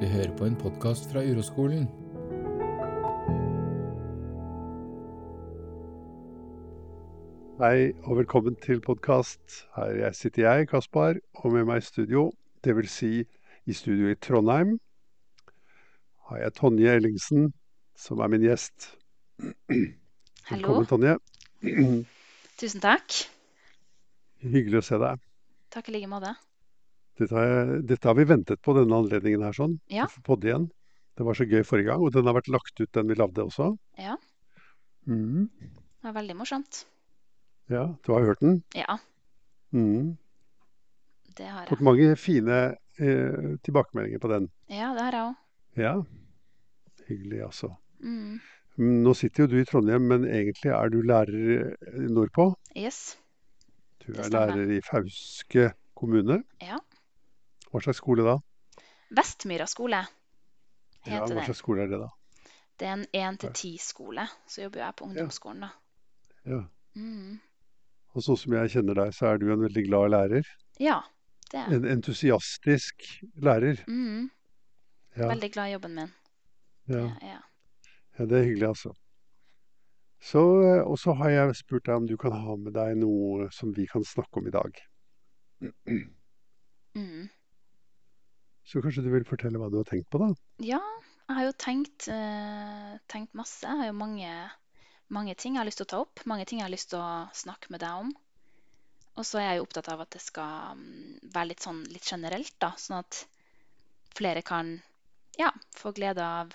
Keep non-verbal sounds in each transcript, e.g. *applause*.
Du hører på en podkast fra Uroskolen. Hei og velkommen til podkast. Her sitter jeg, Kaspar, og med meg i studio, dvs. Si i studio i Trondheim, har jeg Tonje Ellingsen, som er min gjest. Hallo. Velkommen, Tonje. Tusen takk. Hyggelig å se deg. Takk i like måte. Dette har, dette har vi ventet på, denne anledningen her, sånn. Ja. Podde igjen. Det var så gøy forrige gang, og den har vært lagt ut, den vi lagde også. Ja, Mm. det var veldig morsomt. Ja, du har hørt den? Ja, Mm. det har jeg. Fått mange fine eh, tilbakemeldinger på den. Ja, det har jeg òg. Ja, hyggelig altså. Mm. Nå sitter jo du i Trondheim, men egentlig er du lærer eh, nordpå. Yes. Du er lærer i Fauske kommune. Ja. Hva slags skole da? Vestmyra skole heter Ja, hva slags skole er det da? Det er en én-til-ti-skole. Så jobber jeg på ungdomsskolen, da. Ja. Mm. Og sånn som jeg kjenner deg, så er du en veldig glad lærer. Ja, det er. En entusiastisk lærer. Mm. Ja, Veldig glad i jobben min. ja, Ja, ja. ja det er hyggelig altså. Så, eh, og så har jeg spurt deg om du kan ha med deg noe som vi kan snakke om i dag. Mm. Så kanskje du vil fortelle hva du har tenkt på da? Ja, jeg har jo tenkt, eh, tenkt masse. Jeg har jo mange, mange ting jeg har lyst til å ta opp. Mange ting jeg har lyst til å snakke med deg om. Og så er jeg jo opptatt av at det skal mm, være litt sånn litt generelt, da. Sånn at flere kan ja, få glede av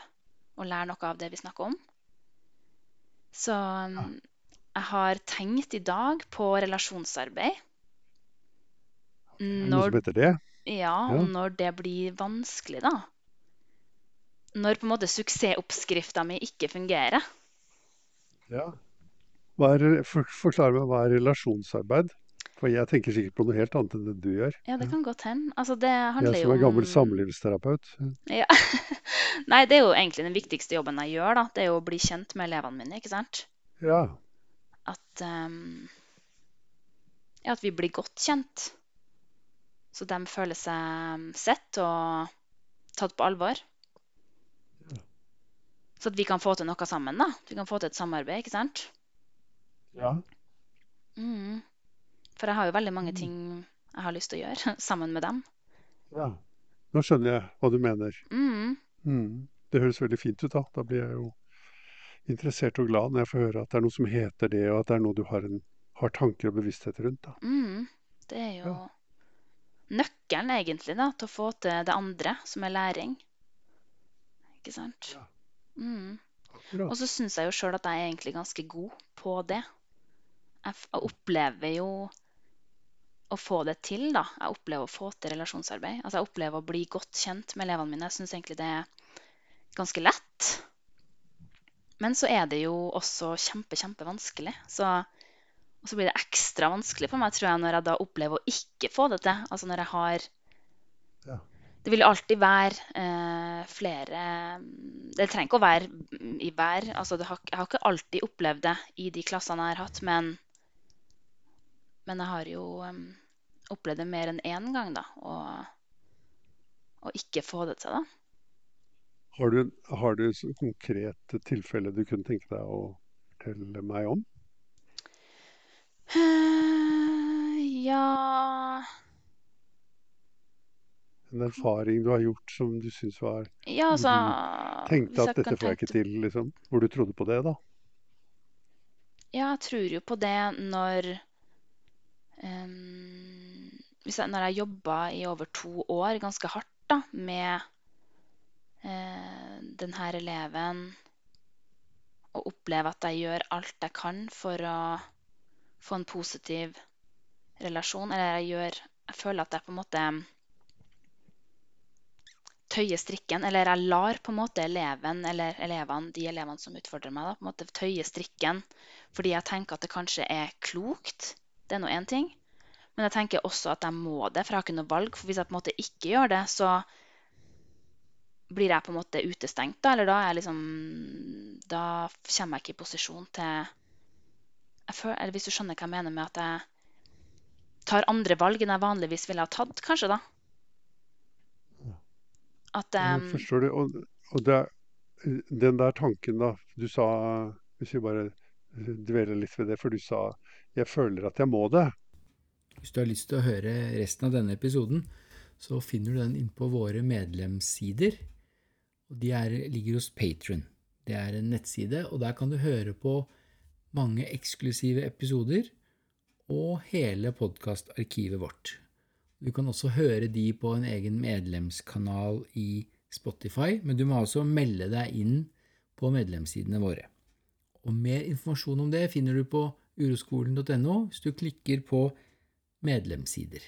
å lære noe av det vi snakker om. Så ja. jeg har tenkt i dag på relasjonsarbeid. Når... noe som heter det? Ja, Ja. og når det blir vanskelig, da. Når på en måte suksessoppskrifta mi ikke fungerer. Ja. Hva er, for, forklar meg, hva er relasjonsarbeid? For jeg tenker sikkert på noe helt annet enn det du gjør. Ja, det kan godt hende. Altså, det Jeg som er gammel om samlivsterapeut. Ja. *laughs* Nei, det er jo egentlig den viktigste jobben jeg gjør, da. Det er jo å bli kjent med elevene mine, ikke sant. Ja, At, um... ja, at vi blir godt kjent. Så de føler seg sett og tatt på alvor. Så at vi kan få til noe sammen, da. Vi kan få til et samarbeid, ikke sant. ja. Mm. For jeg har jo veldig mange ting jeg har lyst til å gjøre *laughs* sammen med dem. ja. Nå skjønner jeg hva du mener. Mm. Mm. Det høres veldig fint ut da. Da blir jeg jo interessert og glad når jeg får høre at det er noe som heter det, og at det er noe du har, en, har tanker og bevissthet rundt. da. Mhm. Det er jo Ja. Nøkkelen egentlig da, til å få til det andre, som er læring. Ikke sant? Ja. Mhm. Og så syns jeg jo sjøl at jeg er egentlig ganske god på det. Jeg opplever jo å få det til, da. Jeg opplever å få til relasjonsarbeid. Altså jeg opplever å bli godt kjent med elevene mine. Jeg syns egentlig det er ganske lett. Men så er det jo også kjempe, kjempevanskelig. Så, og så blir det ekstra vanskelig for meg, tror jeg, når jeg da opplever å ikke få det til. Altså når jeg har Ja. Det vil alltid være eh, flere Det trenger ikke å være mm, i hver altså det har, Jeg har ikke alltid opplevd det i de klassene jeg har hatt, men, men jeg har jo um, opplevd det mer enn én gang, da. Og, og ikke få det til, da. Har du, har du konkrete tilfeller tilfelle du kunne tenke deg å fortelle meg om? *sighs* Ja En erfaring du har gjort som du syns var Ja, altså du tenkte at dette får jeg ikke til, liksom? Hvor du trodde på det, da? Ja, jeg tror jo på det når um, hvis jeg, Når jeg jobba i over to år ganske hardt da, med eh, denne eleven, og opplever at jeg gjør alt jeg kan for å få en positiv relasjon, eller jeg gjør Jeg føler at jeg på en måte tøyer strikken, eller jeg lar på en måte eleven, eller elevene, de elevene som utfordrer meg, da, på en måte tøye strikken fordi jeg tenker at det kanskje er klokt. Det er nå én ting. Men jeg tenker også at jeg må det, for jeg har ikke noe valg. For hvis jeg på en måte ikke gjør det, så blir jeg på en måte utestengt, da. Eller da liksom Da kommer jeg ikke i posisjon til føler, Eller hvis du skjønner hva jeg mener med at jeg tar andre valg enn jeg vanligvis ville ha tatt, kanskje, da. At Ja, um, forstår du. Og, og det, den der tanken, da. Du sa Hvis vi bare dveler litt ved det, for du sa 'jeg føler at jeg må det'. Hvis du har lyst til å høre resten av denne episoden, så finner du den inn på våre medlemssider. Og de er, ligger hos Patron. Det er en nettside, og der kan du høre på mange eksklusive episoder og hele podkastarkivet vårt. Du kan også høre de på en egen medlemskanal i Spotify, men du må altså melde deg inn på medlemssidene våre. Og mer informasjon om det finner du på uroskolen.no hvis du klikker på medlemssider.